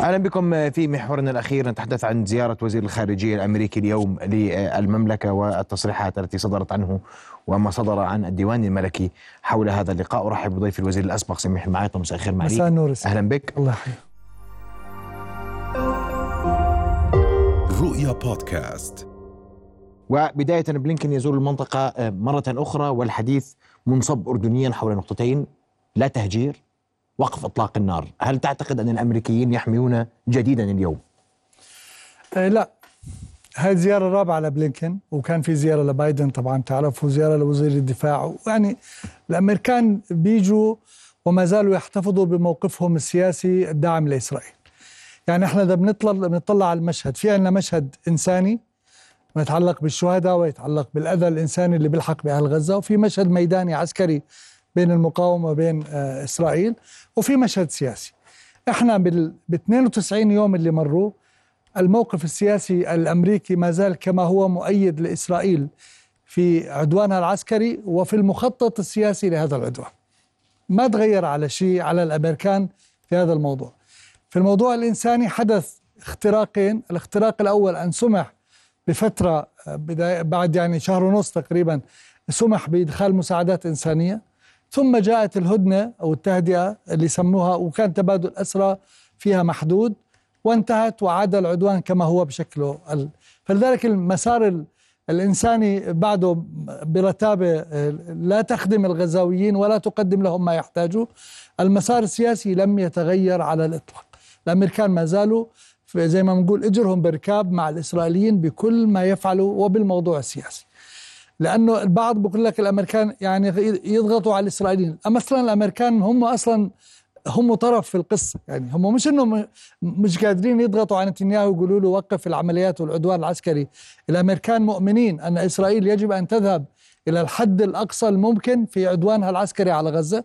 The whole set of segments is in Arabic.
أهلا بكم في محورنا الأخير. نتحدث عن زيارة وزير الخارجية الأمريكي اليوم للمملكة والتصريحات التي صدرت عنه وما صدر عن الديوان الملكي حول هذا اللقاء. أرحب بضيف الوزير الأسبق سميح المعايطه مساء الخير معاليك. مساء النور أهلا بك. الله يحييك. رؤيا بودكاست. وبداية بلينكن يزور المنطقة مرة أخرى والحديث منصب اردنيا حول نقطتين لا تهجير وقف إطلاق النار. هل تعتقد أن الأمريكيين يحميون جديدا اليوم؟ آه لا. هاي الزيارة الرابعة لبلينكن وكان في زيارة لبايدن طبعا تعرفوا زيارة لوزير الدفاع. يعني الأمريكان بيجوا وما زالوا يحتفظوا بموقفهم السياسي الداعم لإسرائيل. يعني إحنا إذا بنطلع بنطلع على المشهد في عندنا مشهد إنساني يتعلق بالشهداء ويتعلق بالأذى الإنساني اللي بيلحق بأهل غزة وفي مشهد ميداني عسكري بين المقاومة وبين آه إسرائيل وفي مشهد سياسي. إحنا بال 92 يوم اللي مروا الموقف السياسي الأمريكي ما زال كما هو مؤيد لإسرائيل في عدوانها العسكري وفي المخطط السياسي لهذا العدوان. ما تغير على شيء على الأمريكان في هذا الموضوع. في الموضوع الإنساني حدث اختراقين. الاختراق الأول أن سمح بفترة بداية بعد يعني شهر ونص تقريبا سمح بإدخال مساعدات إنسانية. ثم جاءت الهدنة أو التهدئة اللي سموها وكان تبادل أسرى فيها محدود وانتهت وعاد العدوان كما هو بشكله فلذلك المسار الإنساني بعده برتابة لا تخدم الغزاويين ولا تقدم لهم ما يحتاجوا. المسار السياسي لم يتغير على الإطلاق. الأمريكان ما زالوا زي ما بنقول إجرهم بركاب مع الإسرائيليين بكل ما يفعلوا وبالموضوع السياسي. لأنه البعض بيقول لك الأمريكان يعني يضغطوا على الإسرائيليين. أصلا الأمريكان هم أصلا هم طرف في القصة. يعني هم مش إنهم مش قادرين يضغطوا على نتنياهو ويقولوا له وقف العمليات والعدوان العسكري. الأمريكان مؤمنين أن إسرائيل يجب أن تذهب إلى الحد الأقصى الممكن في عدوانها العسكري على غزة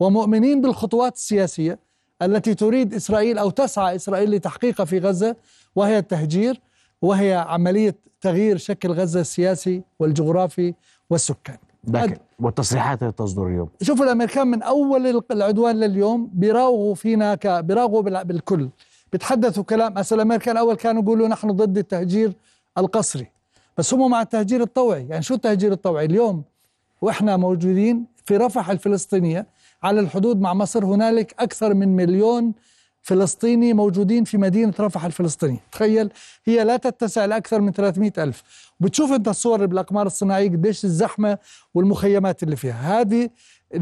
ومؤمنين بالخطوات السياسية التي تريد إسرائيل أو تسعى إسرائيل لتحقيقها في غزة وهي التهجير. وهي عملية تغيير شكل غزة السياسي والجغرافي والسكاني. لكن والتصريحات اللي تصدر اليوم. شوفوا الأمريكان من أول العدوان لليوم بيراوغوا فينا ك... بيراوغوا بالكل. بيتحدثوا كلام. هسه الأمريكان أول كانوا يقولوا نحن ضد التهجير القسري. بس هم مع التهجير الطوعي. يعني شو التهجير الطوعي؟ اليوم وإحنا موجودين في رفح الفلسطينية على الحدود مع مصر هنالك أكثر من مليون فلسطيني موجودين في مدينة رفح الفلسطينية تخيل هي لا تتسع لأكثر من 300 ألف. بتشوف أنت الصور بالأقمار الصناعية قديش الزحمة والمخيمات اللي فيها. هذه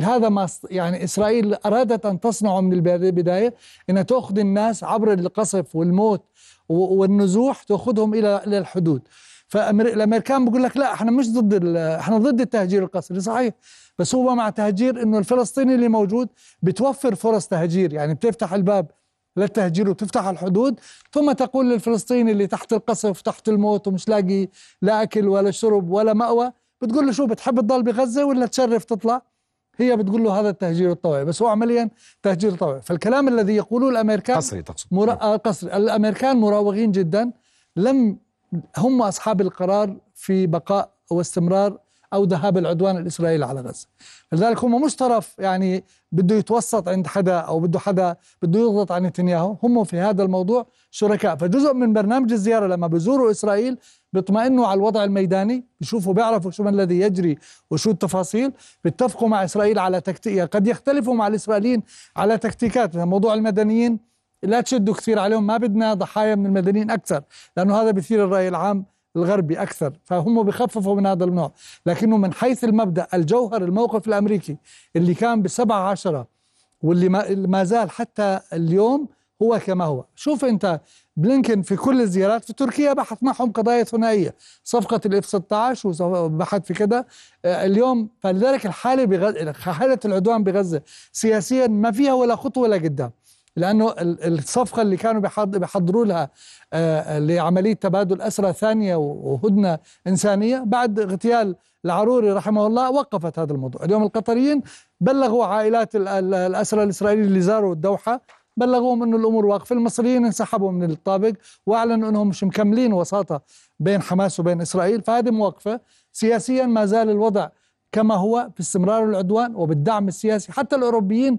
هذا ما يعني إسرائيل أرادت أن تصنعه من البداية أنها تأخذ الناس عبر القصف والموت والنزوح تأخذهم إلى الحدود. فالامريكان بيقول لك لا إحنا مش ضد إحنا ضد التهجير القسري. صحيح. بس هو مع تهجير إنه الفلسطيني اللي موجود بتوفر فرص تهجير. يعني بتفتح الباب للتهجير وتفتح الحدود. ثم تقول للفلسطيني اللي تحت القصف تحت الموت ومش لاقي لا أكل ولا شرب ولا مأوى بتقول له شو بتحب تضل بغزة ولا تشرف تطلع؟ هي بتقول له هذا التهجير الطوعي بس هو عمليا تهجير طوعي فالكلام الذي يقولوه الأمريكان قصري تقصد. مرا... قصري. الأمريكان مراوغين جدا. لم هم أصحاب القرار في بقاء واستمرار أو ذهاب العدوان الإسرائيلي على غزة. لذلك هم مش طرف يعني بده يتوسط عند حدا أو بده حدا بده يضغط على نتنياهو. هم في هذا الموضوع شركاء. فجزء من برنامج الزيارة لما بزوروا إسرائيل بيطمئنوا على الوضع الميداني بيشوفوا بيعرفوا شو ما الذي يجري وشو التفاصيل بيتفقوا مع إسرائيل على تكتيك قد يختلفوا مع الإسرائيليين على تكتيكات. موضوع المدنيين لا تشدوا كثير عليهم ما بدنا ضحايا من المدنيين أكثر لأنه هذا بيثير الرأي العام الغربي أكثر فهم بخففوا من هذا النوع. لكنه من حيث المبدأ الجوهر الموقف الأمريكي اللي كان بسبعة عشرة واللي ما زال حتى اليوم هو كما هو. شوف أنت بلينكن في كل الزيارات في تركيا بحث معهم قضايا ثنائية. صفقة الإف 16 وبحث في كذا اليوم فلذلك الحالة بغزه حالة العدوان بغزة سياسيا ما فيها ولا خطوة لقدام لأنه الصفقة اللي كانوا بيحضروا لها لعملية تبادل اسرى ثانية وهدنة إنسانية بعد اغتيال العروري رحمه الله وقفت هذا الموضوع. اليوم القطريين بلغوا عائلات الاسرى الاسرائيليين اللي زاروا الدوحة بلغوهم انه الأمور واقفة. المصريين انسحبوا من الطابق وأعلنوا أنهم مش مكملين وساطة بين حماس وبين إسرائيل. فهذه موقفه سياسيا ما زال الوضع كما هو في استمرار العدوان وبالدعم السياسي. حتى الأوروبيين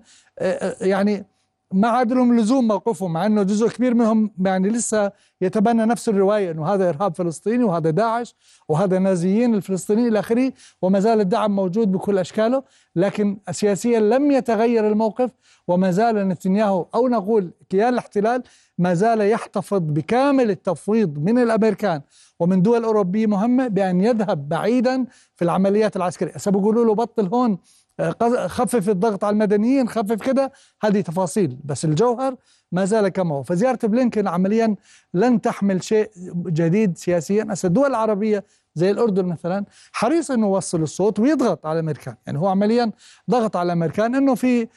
يعني ما عاد لهم لزوم موقفهم مع إنه جزء كبير منهم يعني لسه يتبنى نفس الرواية إنه هذا إرهاب فلسطيني وهذا داعش وهذا نازيين الفلسطينيين إلى آخره وما زال الدعم موجود بكل أشكاله لكن سياسيا لم يتغير الموقف وما زال نتنياهو أو نقول كيان الاحتلال ما زال يحتفظ بكامل التفويض من الأمريكان ومن دول أوروبية مهمة بأن يذهب بعيدا في العمليات العسكرية، هسه بيقولوا له بطل هون خفف الضغط على المدنيين خفف كده. هذه تفاصيل. بس الجوهر ما زال كما هو. فزيارة بلينكن عمليا لن تحمل شيء جديد سياسيا. هسه الدول العربية زي الأردن مثلا حريص أنه يوصل الصوت ويضغط على الأمريكان يعني هو عمليا ضغط على الأمريكان أنه في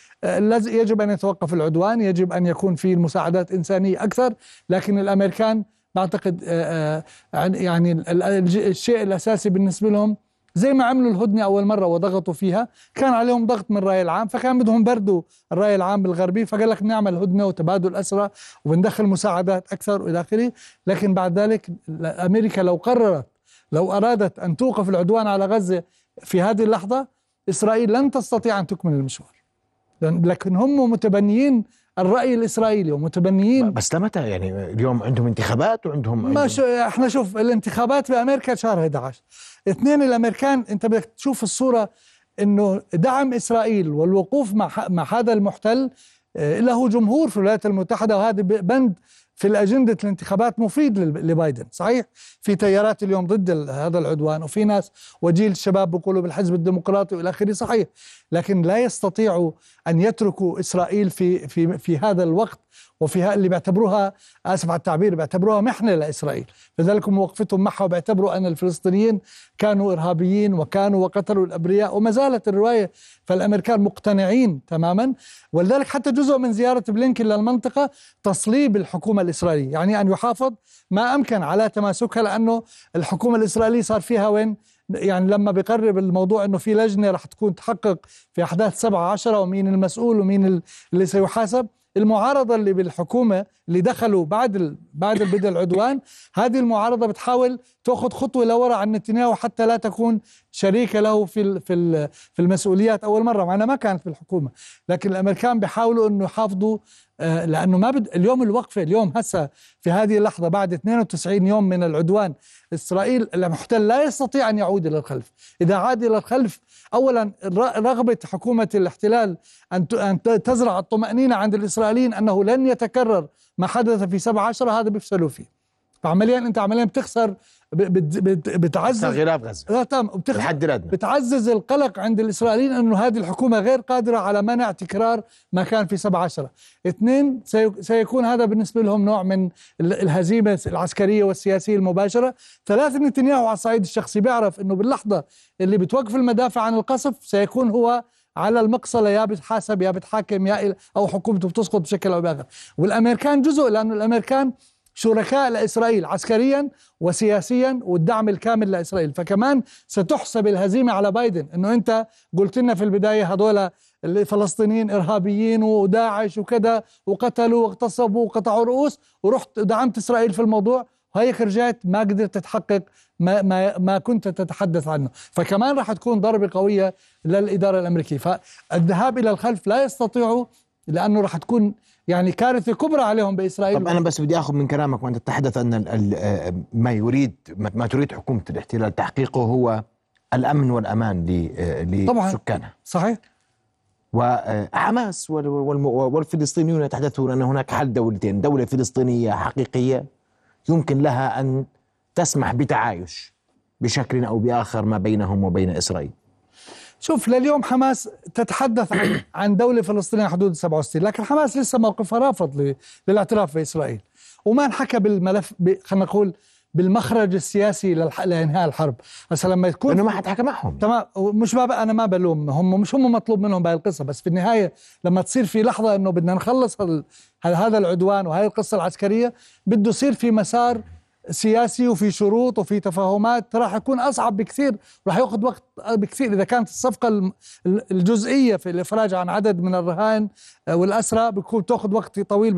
يجب أن يتوقف العدوان يجب أن يكون في مساعدات إنسانية أكثر. لكن الأمريكان بعتقد يعني الشيء الأساسي بالنسبة لهم زي ما عملوا الهدنة أول مرة وضغطوا فيها. كان عليهم ضغط من الرأي العام فكان بدهم بردوا الرأي العام الغربي فقال لك نعمل هدنة وتبادل أسرى وبندخل مساعدات أكثر وإلى آخره. لكن بعد ذلك أمريكا لو قررت لو أرادت أن توقف العدوان على غزة في هذه اللحظة إسرائيل لن تستطيع أن تكمل المشوار. لكن هم متبنيين الرأي الإسرائيلي ومتبنيين. بس لمتى يعني اليوم عندهم انتخابات وعندهم ما شو إحنا شوف الانتخابات في أمريكا شهر 11 اثنين الأمريكان أنت بدك تشوف الصورة أنه دعم إسرائيل والوقوف مع مع هذا المحتل آه، له جمهور في الولايات المتحدة وهذا بند في الأجندة الانتخابات مفيد لبايدن صحيح؟ في تيارات اليوم ضد هذا العدوان وفي ناس وجيل الشباب بيقولوا بالحزب الديمقراطي وإلى آخره صحيح. لكن لا يستطيعوا أن يتركوا إسرائيل في في في هذا الوقت وفيها اللي بيعتبروها آسف على التعبير بيعتبروها محنة لإسرائيل. لذلك موقفتهم معها وبيعتبروا أن الفلسطينيين كانوا إرهابيين وكانوا وقتلوا الأبرياء وما زالت الرواية فالأمريكان مقتنعين تماما. ولذلك حتى جزء من زيارة بلينكن للمنطقة تصليب الحكومة الاسرائيليه يعني أن يحافظ ما أمكن على تماسكها لأنه الحكومة الإسرائيلية صار فيها وين؟ يعني لما بيقرب الموضوع إنه في لجنة رح تكون تحقق في أحداث سبعة عشرة ومين المسؤول ومين اللي سيحاسب. المعارضة اللي بالحكومة اللي دخلوا بعد بعد بدء العدوان هذه المعارضة بتحاول تأخذ خطوة لورا عن نتنياهو حتى لا تكون شريكة له في في في المسؤوليات أول مرة معنا ما كانت في الحكومة. لكن الأمريكان بيحاولوا إنه يحافظوا لأنه ما بد اليوم الوقفة اليوم هسه في هذه اللحظة بعد 92 يوم من العدوان إسرائيل المحتل لا يستطيع أن يعود إلى الخلف، إذا عاد إلى الخلف اولا رغبة حكومة الاحتلال أن أن تزرع الطمأنينة عند الإسرائيليين أنه لن يتكرر ما حدث في 17 هذا بيفشلوا فيه. فعمليا أنت عمليا بتخسر بتعزز غلاف غزه لا تمام. الحد الادنى بتعزز القلق عند الإسرائيليين إنه هذه الحكومة غير قادرة على منع تكرار ما كان في 17 اثنين سيكون هذا بالنسبة لهم نوع من الهزيمة العسكرية والسياسية المباشرة. ثلاثة نتنياهو على الصعيد الشخصي بيعرف إنه باللحظة اللي بتوقف المدافع عن القصف سيكون هو على المقصله يا بتحاسب يا بتحاكم يا أو حكومته بتسقط بشكل أو بآخر. والأمريكان جزء لأنه الأمريكان شركاء لإسرائيل عسكريا وسياسيا والدعم الكامل لإسرائيل. فكمان ستحسب الهزيمة على بايدن أنه أنت قلت لنا في البداية هذول الفلسطينيين إرهابيين وداعش وكذا وقتلوا واغتصبوا وقطعوا رؤوس ورحت دعمت إسرائيل في الموضوع. وهيك رجعت ما قدرت تحقق ما, ما, ما كنت تتحدث عنه. فكمان راح تكون ضربة قوية للإدارة الأمريكية. فالذهاب إلى الخلف لا يستطيعوا لأنه راح تكون يعني كارثة كبرى عليهم بإسرائيل. طب أنا بس بدي آخذ من كلامك وأنت تتحدث أن آه، ما يريد ما تريد حكومة الاحتلال تحقيقه هو الأمن والأمان لسكانها آه، صحيح. وحماس والفلسطينيون يتحدثون أن هناك حل دولتين دولة فلسطينية حقيقية يمكن لها أن تسمح بتعايش بشكل أو بآخر ما بينهم وبين إسرائيل. شوف لليوم حماس تتحدث عن عن دولة فلسطينية حدود 67 لكن حماس لسه موقفها رافض للاعتراف بإسرائيل. وما انحكى بالملف خلينا نقول بالمخرج السياسي لإنهاء الحرب. هسه لما تكون إنه ما حد حكى معهم. تمام. مش ما أنا ما بلوم هم مش هم مطلوب منهم بهي القصة بس في النهاية لما تصير في لحظة إنه بدنا نخلص هذا العدوان وهي القصة العسكرية بده يصير في مسار سياسي وفي شروط وفي تفاهمات راح يكون أصعب بكثير راح يأخذ وقت بكثير إذا كانت الصفقة الجزئية في الإفراج عن عدد من الرهائن آه، والأسرى بتكون تأخذ وقت طويل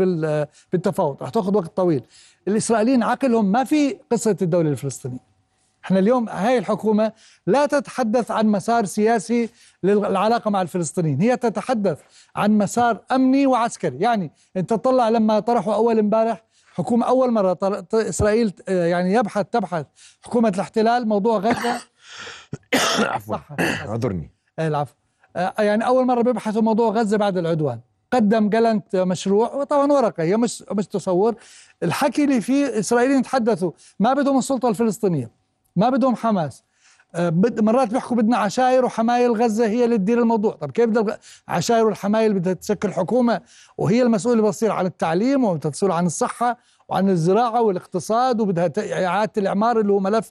بالتفاوض راح تأخذ وقت طويل. الإسرائيليين عقلهم ما في قصة الدولة الفلسطينية. إحنا اليوم هاي الحكومة لا تتحدث عن مسار سياسي للعلاقة مع الفلسطينيين هي تتحدث عن مسار أمني وعسكري. يعني انت تطلع لما طرحوا أول امبارح حكومة أول مرة إسرائيل آه، يعني يبحث تبحث حكومة الاحتلال موضوع غزة. عفوا. اعذرني. إيه، العفو. آه، يعني أول مرة بيبحثوا موضوع غزة بعد العدوان. قدم جلنت مشروع وطبعا ورقة هي مش مش تصور. الحكي اللي فيه إسرائيليين تحدثوا ما بدهم السلطة الفلسطينية ما بدهم حماس. مرات بيحكوا بدنا عشاير وحمايل غزة هي اللي تدير الموضوع. طب كيف بدها عشاير والحمايل بدها تشكل حكومة؟ وهي المسؤولة بتصير عن التعليم وبتصير عن الصحة وعن الزراعة والاقتصاد وبدها إعادة الإعمار اللي هو ملف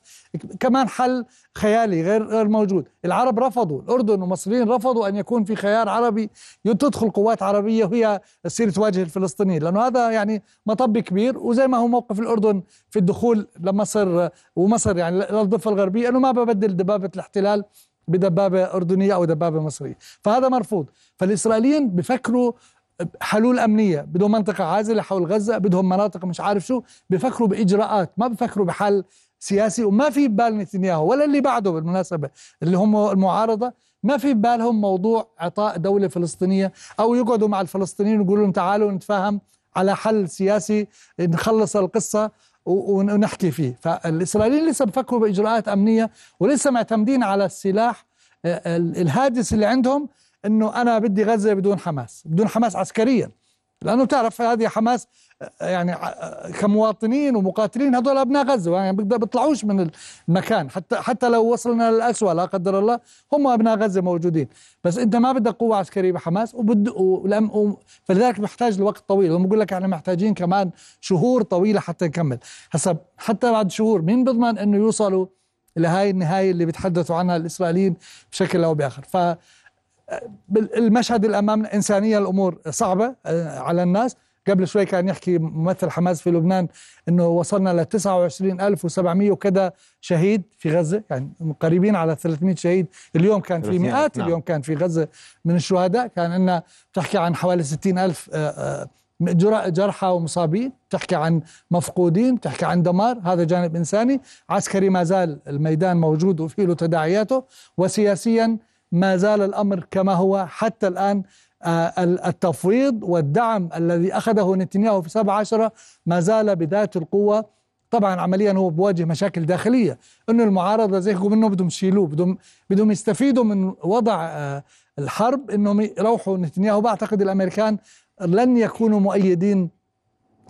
كمان حل خيالي غير غير موجود. العرب رفضوا الأردن والمصريين رفضوا أن يكون في خيار عربي تدخل قوات عربية وهي تصير تواجه الفلسطينيين لأنه هذا يعني مطب كبير وزي ما هو موقف الأردن في الدخول لمصر ومصر يعني للضفة الغربية أنه ما ببدل دبابة الاحتلال بدبابة أردنية أو دبابة مصرية. فهذا مرفوض. فالإسرائيليين بفكروا حلول أمنية. بدهم منطقة عازلة حول غزة بدهم مناطق مش عارف شو. بفكروا بإجراءات. ما بفكروا بحل سياسي. وما في ببال نتنياهو ولا اللي بعده بالمناسبة اللي هم المعارضة. ما في ببالهم موضوع إعطاء دولة فلسطينية أو يقعدوا مع الفلسطينيين ويقولوا لهم تعالوا نتفاهم على حل سياسي نخلص القصة ونحكي فيه. فالإسرائيليين لسه بفكروا بإجراءات أمنية ولسه معتمدين على السلاح الهاجس اللي عندهم. إنه أنا بدي غزة بدون حماس بدون حماس عسكريا. لأنه بتعرف هذه حماس يعني كمواطنين ومقاتلين هذول أبناء غزة يعني بيطلعوش من المكان. حتى حتى لو وصلنا للاسوء لا قدر الله هم أبناء غزة موجودين. بس أنت ما بدك قوة عسكرية بحماس وبد فلذلك محتاج لوقت طويل. هم بقول لك إحنا محتاجين كمان شهور طويلة حتى نكمل. هسا حتى بعد شهور مين بيضمن إنه يوصلوا لهاي النهاية اللي بيتحدثوا عنها الإسرائيليين بشكل أو بآخر؟ ف المشهد الأمام انسانيه الأمور صعبة آه، على الناس. قبل شوي كان يحكي ممثل حماس في لبنان إنه وصلنا ل 29700 وكذا شهيد في غزة يعني قريبين على 300 شهيد. اليوم كان في مئات نعم. اليوم كان في غزة من الشهداء. كان عندنا بتحكي عن حوالي 60000 آه، آه، جرحى ومصابين. تحكي عن مفقودين تحكي عن دمار. هذا جانب إنساني. عسكري ما زال الميدان موجود وفيه له تداعياته. وسياسيا ما زال الأمر كما هو حتى الآن آه، التفويض والدعم الذي أخذه نتنياهو في 17 ما زال بذات القوة. طبعا عمليا هو بواجه مشاكل داخلية. إنه المعارضه زي منه بدهم يشيلوه بدهم بدهم يستفيدوا من وضع آه، الحرب. إنهم يروحوا نتنياهو بعتقد الأمريكان لن يكونوا مؤيدين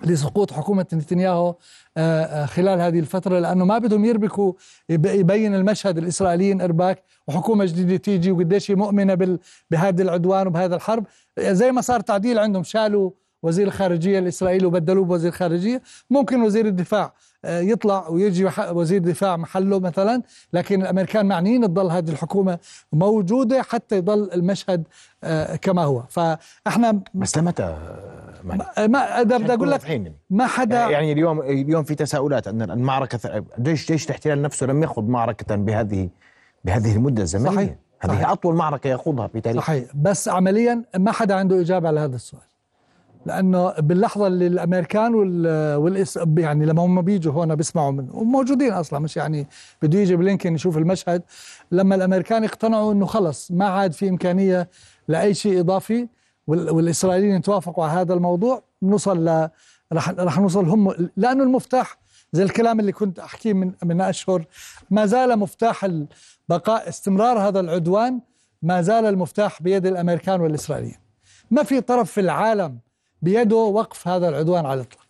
لسقوط حكومة نتنياهو آه، آه، خلال هذه الفترة لأنه ما بدهم يربكوا يبين المشهد الإسرائيليين إرباك وحكومة جديدة تيجي وقديش مؤمنة بهذا العدوان وبهذا الحرب. زي ما صار تعديل عندهم شالوا وزير الخارجية الإسرائيلي وبدلوه بوزير خارجية. ممكن وزير الدفاع آه، يطلع ويجي وزير دفاع محله مثلا لكن الأمريكان معنيين تضل هذه الحكومة موجودة حتى يضل المشهد كما هو. فإحنا بس لمتى؟ ما بدي أقول لك ما حدا يعني اليوم اليوم في تساؤلات ان المعركه جيش جيش الاحتلال نفسه لم يخوض معركة بهذه بهذه المدة الزمنية؟ صحيح. هذه صحيح. أطول معركة يخوضها في تاريخ صحيح. بس عمليا ما حدا عنده إجابة على هذا السؤال. لأنه باللحظة اللي الأمريكان وال, والإس... يعني لما هم بيجوا هون بيسمعوا من وموجودين أصلا مش يعني بده يجي بلينكن يشوف المشهد. لما الأمريكان اقتنعوا إنه خلص ما عاد في إمكانية لأي شيء إضافي والإسرائيليين توافقوا على هذا الموضوع نوصل ل رح رح نوصل هم لأنه المفتاح زي الكلام اللي كنت أحكيه من من أشهر ما زال مفتاح بقاء استمرار هذا العدوان ما زال المفتاح بيد الأمريكان والإسرائيليين. ما في طرف في العالم بيده وقف هذا العدوان على الإطلاق.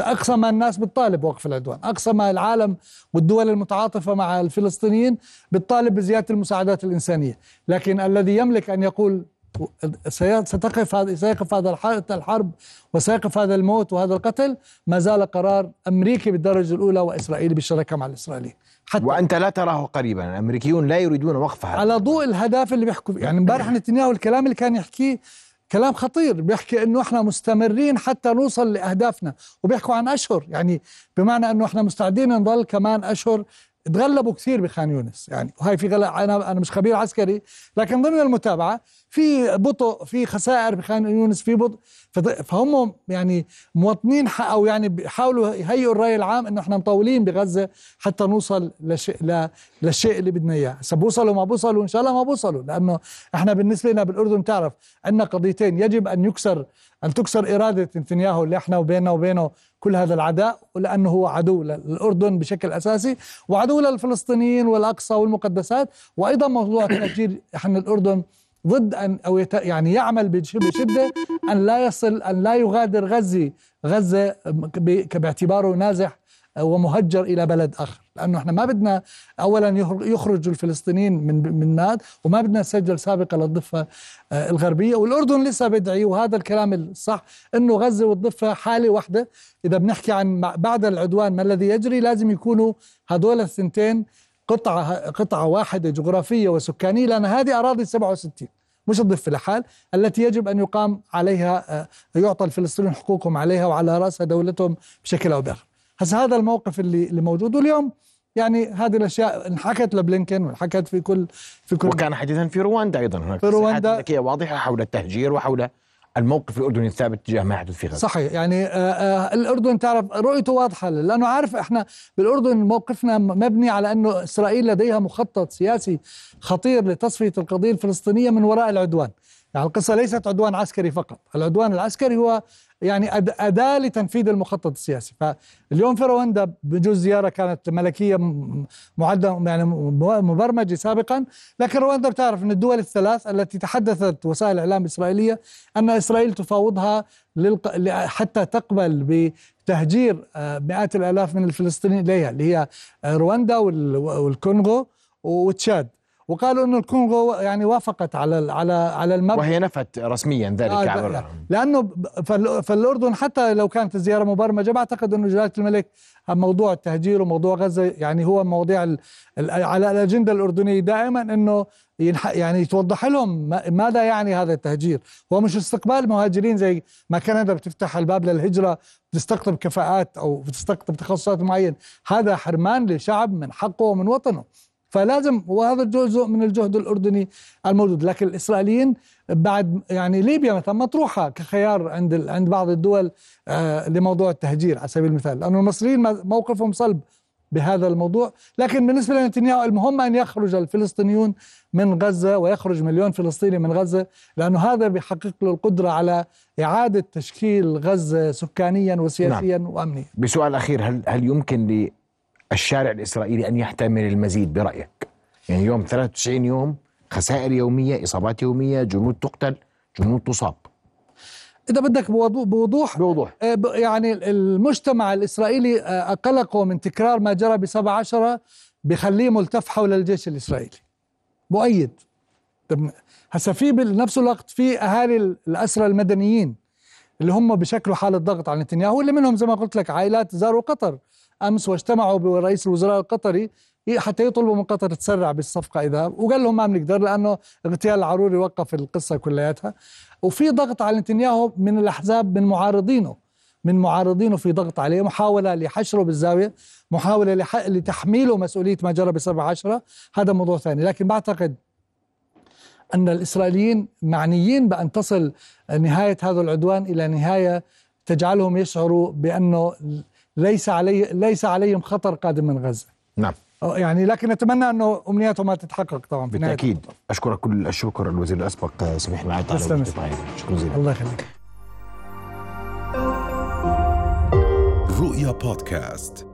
أقصى ما الناس بتطالب وقف العدوان أقصى ما العالم والدول المتعاطفة مع الفلسطينيين بتطالب بزيادة المساعدات الإنسانية. لكن الذي يملك أن يقول ستقف هذا سيقف هذا الحرب وسيقف هذا الموت وهذا القتل. ما زال قرار أمريكي بالدرجة الأولى واسرائيلي بالشراكة مع الإسرائيليين. حتى وأنت لا تراه قريبا. الأمريكيون لا يريدون وقفها على ضوء الهدف اللي بيحكوا يعني امبارح نتنياهو الكلام اللي كان يحكيه كلام خطير. بيحكي إنه إحنا مستمرين حتى نوصل لأهدافنا. وبيحكوا عن أشهر. يعني بمعنى إنه إحنا مستعدين نضل كمان أشهر تغلبوا كثير بخان يونس. يعني وهي في غلط أنا أنا مش خبير عسكري لكن ضمن المتابعة في بطء في خسائر بخان يونس في بطء. فهم يعني مواطنين أو يعني بيحاولوا يهيئوا الرأي العام إنه إحنا مطولين بغزة حتى نوصل لشيء للشيء اللي بدنا إياه. هسه بوصلوا ما بوصلوا إن شاء الله ما بوصلوا. لأنه إحنا بالنسبة لنا بالأردن تعرف عندنا قضيتين يجب أن يكسر أن تكسر إرادة نتنياهو اللي إحنا وبيننا وبينه كل هذا العداء ولأنه هو عدو للأردن بشكل أساسي وعدو للفلسطينيين والأقصى والمقدسات. وأيضا موضوع التهجير إحنا الأردن ضد ان أو يعني يعمل بشدة أن لا يصل أن لا يغادر غزة غزه باعتباره نازح ومهجر إلى بلد آخر. لأنه إحنا ما بدنا اولا يخرج الفلسطينيين من من ماد وما بدنا نسجل سابقه للضفة آه، الغربية. والأردن لسه بدعي وهذا الكلام الصح إنه غزة والضفة حالة واحدة. إذا بنحكي عن بعد العدوان ما الذي يجري؟ لازم يكونوا هذول الثنتين قطعة قطعة واحدة جغرافية وسكانية. لأن هذه أراضي 67 مش الضفة لحال التي يجب أن يقام عليها آه، يعطى الفلسطينيين حقوقهم عليها وعلى راسها دولتهم بشكل بآخر. هسه هذا الموقف اللي اللي موجود. واليوم يعني هذه الأشياء انحكت لبلينكن وانحكت في كل في كل وكان حديثا في رواندا أيضا. هناك في رواندا. واضحة حول التهجير وحول الموقف الأردني الثابت تجاه ما يحدث في غزة. صحيح. يعني آه آه الأردن تعرف رؤيته واضحة. لأنه عارف إحنا بالأردن موقفنا مبني على أنه إسرائيل لديها مخطط سياسي خطير لتصفية القضية الفلسطينية من وراء العدوان. يعني القصة ليست عدوان عسكري فقط. العدوان العسكري هو يعني أداة لتنفيذ المخطط السياسي. فاليوم في رواندا بجوز زيارة كانت ملكية معدة يعني مبرمجة سابقا. لكن رواندا بتعرف أن الدول الثلاث التي تحدثت وسائل الإعلام الإسرائيلية أن إسرائيل تفاوضها للق... حتى تقبل بتهجير آه، مئات الآلاف من الفلسطينيين إليها اللي هي رواندا والكونغو وتشاد. وقالوا إنه الكونغو يعني وافقت على على على المبدا وهي نفت رسميا ذلك آه لا لأنه فالأردن حتى لو كانت الزياره مبرمجة بعتقد إنه جلالة الملك موضوع التهجير وموضوع غزة يعني هو مواضيع على الأجندة الأردنية دائما إنه يعني توضح لهم ماذا يعني هذا التهجير. هو مش استقبال مهاجرين زي ما كندا بتفتح الباب للهجرة بتستقطب كفاءات أو بتستقطب تخصصات معين هذا حرمان لشعب من حقه ومن وطنه. فلازم وهذا جزء من الجهد الأردني الموجود لكن الإسرائيليين بعد يعني ليبيا مثلا مطروحه كخيار عند عند بعض الدول آه لموضوع التهجير على سبيل المثال لأنه المصريين موقفهم صلب بهذا الموضوع لكن بالنسبة لنتنياهو المهم أن يخرج الفلسطينيون من غزة ويخرج مليون فلسطيني من غزة لأنه هذا بيحقق له القدرة على إعادة تشكيل غزة سكانيا وسياسيا نعم. وامنيا. بسؤال أخير هل هل يمكن الشارع الإسرائيلي أن يحتمل المزيد برأيك. يعني يوم 93 يوم خسائر يومية إصابات يومية جنود تقتل جنود تصاب. إذا بدك بوضوح بوضوح آه، يعني المجتمع الإسرائيلي آه، قلقه من تكرار ما جرى بسبع عشرة بخليه ملتف حول الجيش الإسرائيلي. مؤيد. هسا في بنفس الوقت في أهالي الأسرى المدنيين اللي هم بشكلوا حالة ضغط على نتنياهو اللي منهم زي ما قلت لك عائلات زاروا قطر أمس واجتمعوا برئيس الوزراء القطري حتى يطلبوا من قطر تسرع بالصفقة إذا وقال لهم ما بنقدر لأنه اغتيال العروري وقف القصة كلياتها. وفي ضغط على نتنياهو من الأحزاب من معارضينه من معارضينه في ضغط عليه. محاولة لحشره بالزاوية محاولة لح... لتحميله مسؤولية ما جرى بسبع عشرة. هذا موضوع ثاني. لكن بعتقد أن الإسرائيليين معنيين بأن تصل نهاية هذا العدوان إلى نهاية تجعلهم يشعروا بأنه ليس علي ليس عليهم خطر قادم من غزة. نعم. يعني لكن نتمنى أنه أمنياتهم ما تتحقق طبعا في بالتأكيد. أشكرك كل الشكر الوزير الأسبق سميح معي. شكرا جزيلا. الله يخليك. رؤيا بودكاست.